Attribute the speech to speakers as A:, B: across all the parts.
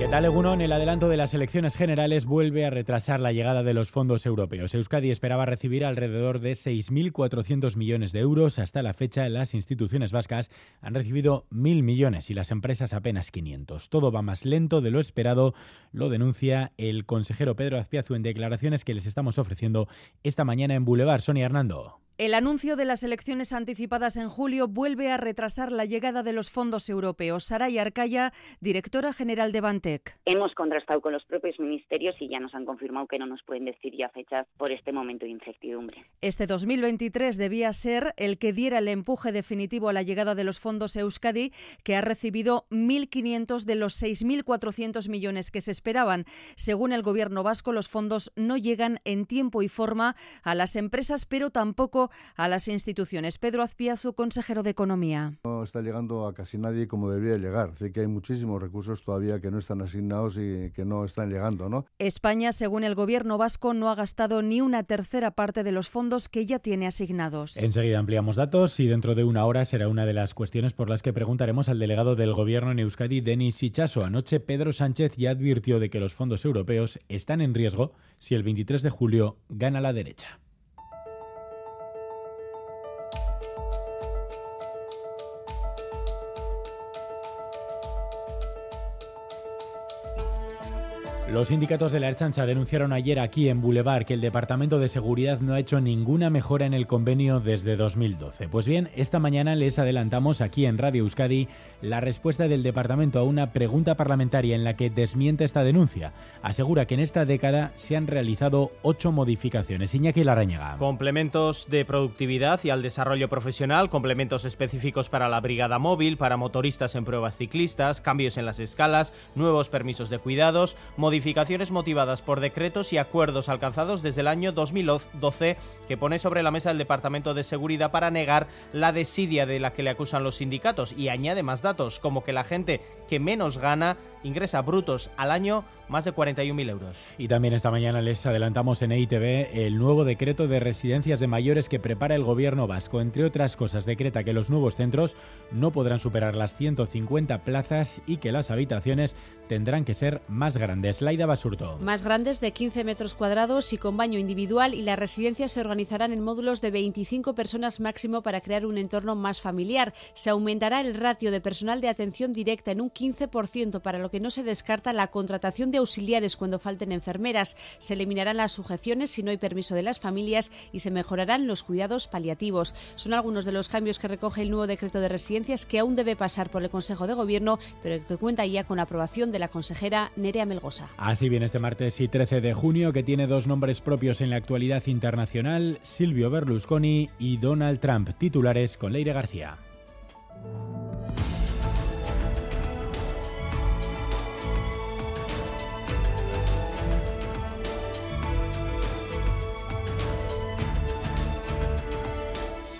A: ¿Qué tal, En El adelanto de las elecciones generales vuelve a retrasar la llegada de los fondos europeos. Euskadi esperaba recibir alrededor de 6.400 millones de euros. Hasta la fecha, las instituciones vascas han recibido 1.000 millones y las empresas apenas 500. Todo va más lento de lo esperado, lo denuncia el consejero Pedro Azpiazu en declaraciones que les estamos ofreciendo esta mañana en Boulevard. Sonia Hernando.
B: El anuncio de las elecciones anticipadas en julio vuelve a retrasar la llegada de los fondos europeos. Saray Arcaya, directora general de Bantec.
C: Hemos contrastado con los propios ministerios y ya nos han confirmado que no nos pueden decir ya fechas por este momento de incertidumbre.
B: Este 2023 debía ser el que diera el empuje definitivo a la llegada de los fondos Euskadi, que ha recibido 1.500 de los 6.400 millones que se esperaban. Según el Gobierno vasco, los fondos no llegan en tiempo y forma a las empresas, pero tampoco a las instituciones. Pedro Azpiazu, consejero de Economía.
D: No está llegando a casi nadie como debería llegar. Así que hay muchísimos recursos todavía que no están asignados y que no están llegando. ¿no?
B: España, según el gobierno vasco, no ha gastado ni una tercera parte de los fondos que ya tiene asignados.
A: Enseguida ampliamos datos y dentro de una hora será una de las cuestiones por las que preguntaremos al delegado del gobierno en Euskadi, Denis Ichaso. Anoche Pedro Sánchez ya advirtió de que los fondos europeos están en riesgo si el 23 de julio gana la derecha. Los sindicatos de la Erchancha denunciaron ayer aquí en Boulevard que el Departamento de Seguridad no ha hecho ninguna mejora en el convenio desde 2012. Pues bien, esta mañana les adelantamos aquí en Radio Euskadi la respuesta del departamento a una pregunta parlamentaria en la que desmiente esta denuncia. Asegura que en esta década se han realizado ocho modificaciones. Iñaki Larrañaga.
E: Complementos de productividad y al desarrollo profesional, complementos específicos para la brigada móvil, para motoristas en pruebas ciclistas, cambios en las escalas, nuevos permisos de cuidados, modificaciones modificaciones motivadas por decretos y acuerdos alcanzados desde el año 2012 que pone sobre la mesa el Departamento de Seguridad para negar la desidia de la que le acusan los sindicatos y añade más datos como que la gente que menos gana ingresa brutos al año más de 41.000 euros.
A: Y también esta mañana les adelantamos en EITV el nuevo decreto de residencias de mayores que prepara el gobierno vasco. Entre otras cosas, decreta que los nuevos centros no podrán superar las 150 plazas y que las habitaciones tendrán que ser más grandes. Laida Basurto.
F: Más grandes de 15 metros cuadrados y con baño individual y las residencias se organizarán en módulos de 25 personas máximo para crear un entorno más familiar. Se aumentará el ratio de personal de atención directa en un 15% para lo que no se descarta la contratación de auxiliares cuando falten enfermeras. Se eliminarán las sujeciones si no hay permiso de las familias y se mejorarán los cuidados paliativos. Son algunos de los cambios que recoge el nuevo decreto de residencias que aún debe pasar por el Consejo de Gobierno, pero que cuenta ya con aprobación de la consejera Nerea Melgosa.
A: Así viene este martes y 13 de junio, que tiene dos nombres propios en la actualidad internacional, Silvio Berlusconi y Donald Trump, titulares con Leire García.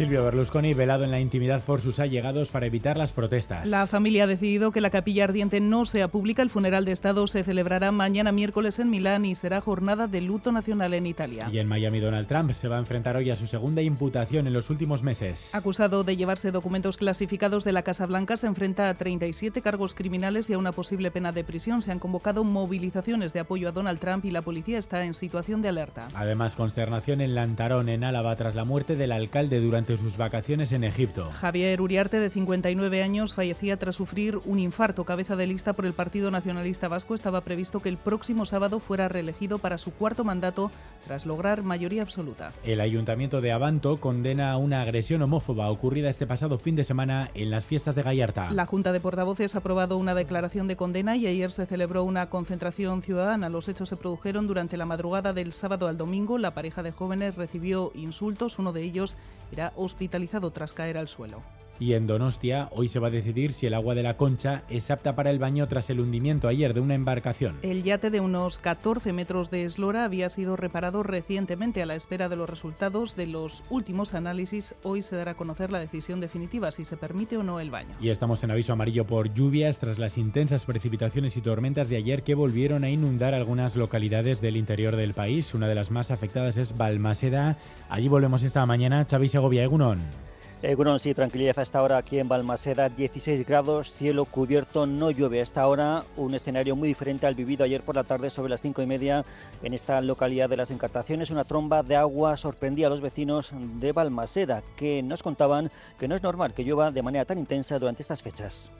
A: Silvio Berlusconi velado en la intimidad por sus allegados para evitar las protestas.
G: La familia ha decidido que la capilla ardiente no sea pública. El funeral de Estado se celebrará mañana miércoles en Milán y será jornada de luto nacional en Italia.
A: Y en Miami Donald Trump se va a enfrentar hoy a su segunda imputación en los últimos meses.
G: Acusado de llevarse documentos clasificados de la Casa Blanca, se enfrenta a 37 cargos criminales y a una posible pena de prisión. Se han convocado movilizaciones de apoyo a Donald Trump y la policía está en situación de alerta.
A: Además, consternación en Lantarón, en Álava, tras la muerte del alcalde durante sus vacaciones en Egipto.
G: Javier Uriarte, de 59 años, fallecía tras sufrir un infarto. Cabeza de lista por el Partido Nacionalista Vasco, estaba previsto que el próximo sábado fuera reelegido para su cuarto mandato tras lograr mayoría absoluta.
A: El Ayuntamiento de Abanto condena una agresión homófoba ocurrida este pasado fin de semana en las fiestas de Gallarta.
G: La Junta de Portavoces ha aprobado una declaración de condena y ayer se celebró una concentración ciudadana. Los hechos se produjeron durante la madrugada del sábado al domingo. La pareja de jóvenes recibió insultos. Uno de ellos era hospitalizado tras caer al suelo.
A: Y en Donostia, hoy se va a decidir si el agua de la concha es apta para el baño tras el hundimiento ayer de una embarcación.
G: El yate de unos 14 metros de eslora había sido reparado recientemente a la espera de los resultados de los últimos análisis. Hoy se dará a conocer la decisión definitiva si se permite o no el baño.
A: Y estamos en aviso amarillo por lluvias tras las intensas precipitaciones y tormentas de ayer que volvieron a inundar algunas localidades del interior del país. Una de las más afectadas es Balmaseda. Allí volvemos esta mañana. Xavi Segovia, Egunon.
H: Egunon, sí, tranquilidad hasta ahora aquí en Balmaseda, 16 grados, cielo cubierto, no llueve hasta ahora, un escenario muy diferente al vivido ayer por la tarde sobre las cinco y media en esta localidad de las Encartaciones. Una tromba de agua sorprendía a los vecinos de Balmaseda, que nos contaban que no es normal que llueva de manera tan intensa durante estas fechas.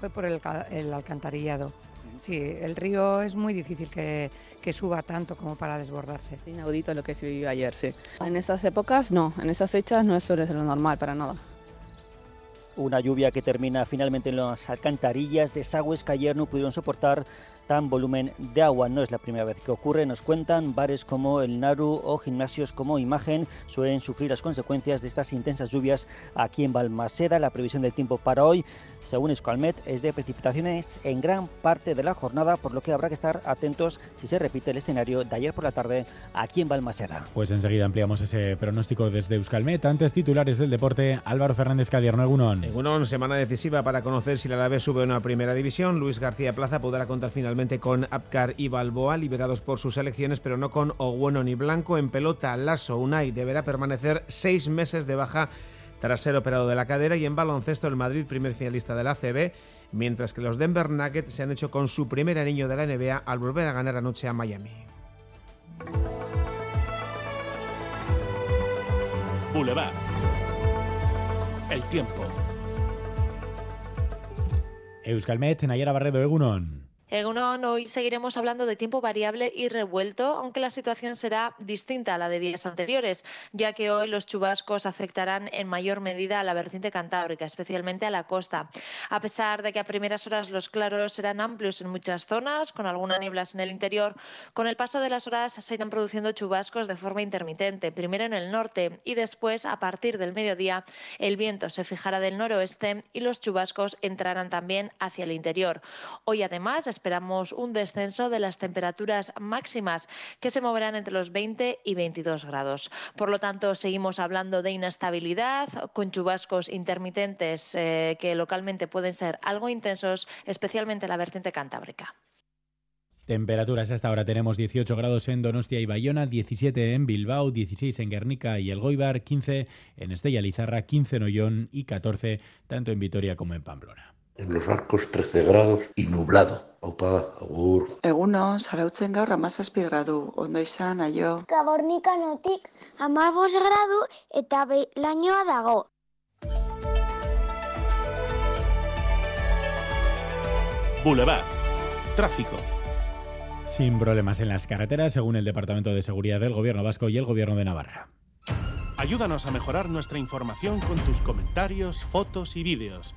I: Fue por el, el alcantarillado Sí, el río es muy difícil que, suba tanto como para desbordarse.
J: Inaudito lo que se vivió ayer, sí. En estas épocas no, en estas fechas no es sobre lo normal para nada.
H: Una lluvia que termina finalmente en las alcantarillas, desagües que ayer no pudieron soportar tan volumen de agua. No es la primera vez que ocurre, nos cuentan, bares como el Naru o gimnasios como Imagen suelen sufrir las consecuencias de estas intensas lluvias aquí en Balmaseda. La previsión del tiempo para hoy, según Escalmet, es de precipitaciones en gran parte de la jornada, por lo que habrá que estar atentos si se repite el escenario de ayer por la tarde aquí en Balmaseda.
A: Pues enseguida ampliamos ese pronóstico desde Euskalmet. Antes titulares del deporte, Álvaro Fernández Cadierno, Egunon.
K: Egunon, semana decisiva para conocer si la Alavés sube a una primera división. Luis García Plaza podrá contar finalmente con Apcar y Balboa, liberados por sus elecciones, pero no con Ogueno ni Blanco. En pelota, Lasso Unai deberá permanecer seis meses de baja tras ser operado de la cadera y en baloncesto el Madrid, primer finalista de la ACB, mientras que los Denver Nuggets se han hecho con su primer anillo de la NBA al volver a ganar anoche a Miami.
L: Boulevard. El tiempo.
A: Euskalmet, Nayara Barredo, Egunon.
M: Egunon, hoy seguiremos hablando de tiempo variable y revuelto, aunque la situación será distinta a la de días anteriores, ya que hoy los chubascos afectarán en mayor medida a la vertiente cantábrica, especialmente a la costa. A pesar de que a primeras horas los claros serán amplios en muchas zonas, con algunas nieblas en el interior, con el paso de las horas se irán produciendo chubascos de forma intermitente, primero en el norte y después, a partir del mediodía, el viento se fijará del noroeste y los chubascos entrarán también hacia el interior. Hoy además esperamos un descenso de las temperaturas máximas que se moverán entre los 20 y 22 grados. Por lo tanto, seguimos hablando de inestabilidad con chubascos intermitentes eh, que localmente pueden ser algo intensos, especialmente en la vertiente cantábrica.
A: Temperaturas hasta ahora tenemos 18 grados en Donostia y Bayona, 17 en Bilbao, 16 en Guernica y El Goibar, 15 en Estella Lizarra, 15 en Ollón y 14 tanto en Vitoria como en Pamplona.
N: En los arcos 13 grados y nublado. Opa, agur.
O: Egunon, zarautzen gaur amazazpi gradu, ondo izan, aio.
P: Gabornikanotik amabos gradu eta lainoa dago.
L: Boulevard. Tráfico.
A: Sin problemas en las carreteras, según el Departamento de Seguridad del Gobierno Vasco y el Gobierno de Navarra.
L: Ayúdanos a mejorar nuestra información con tus comentarios, fotos y vídeos.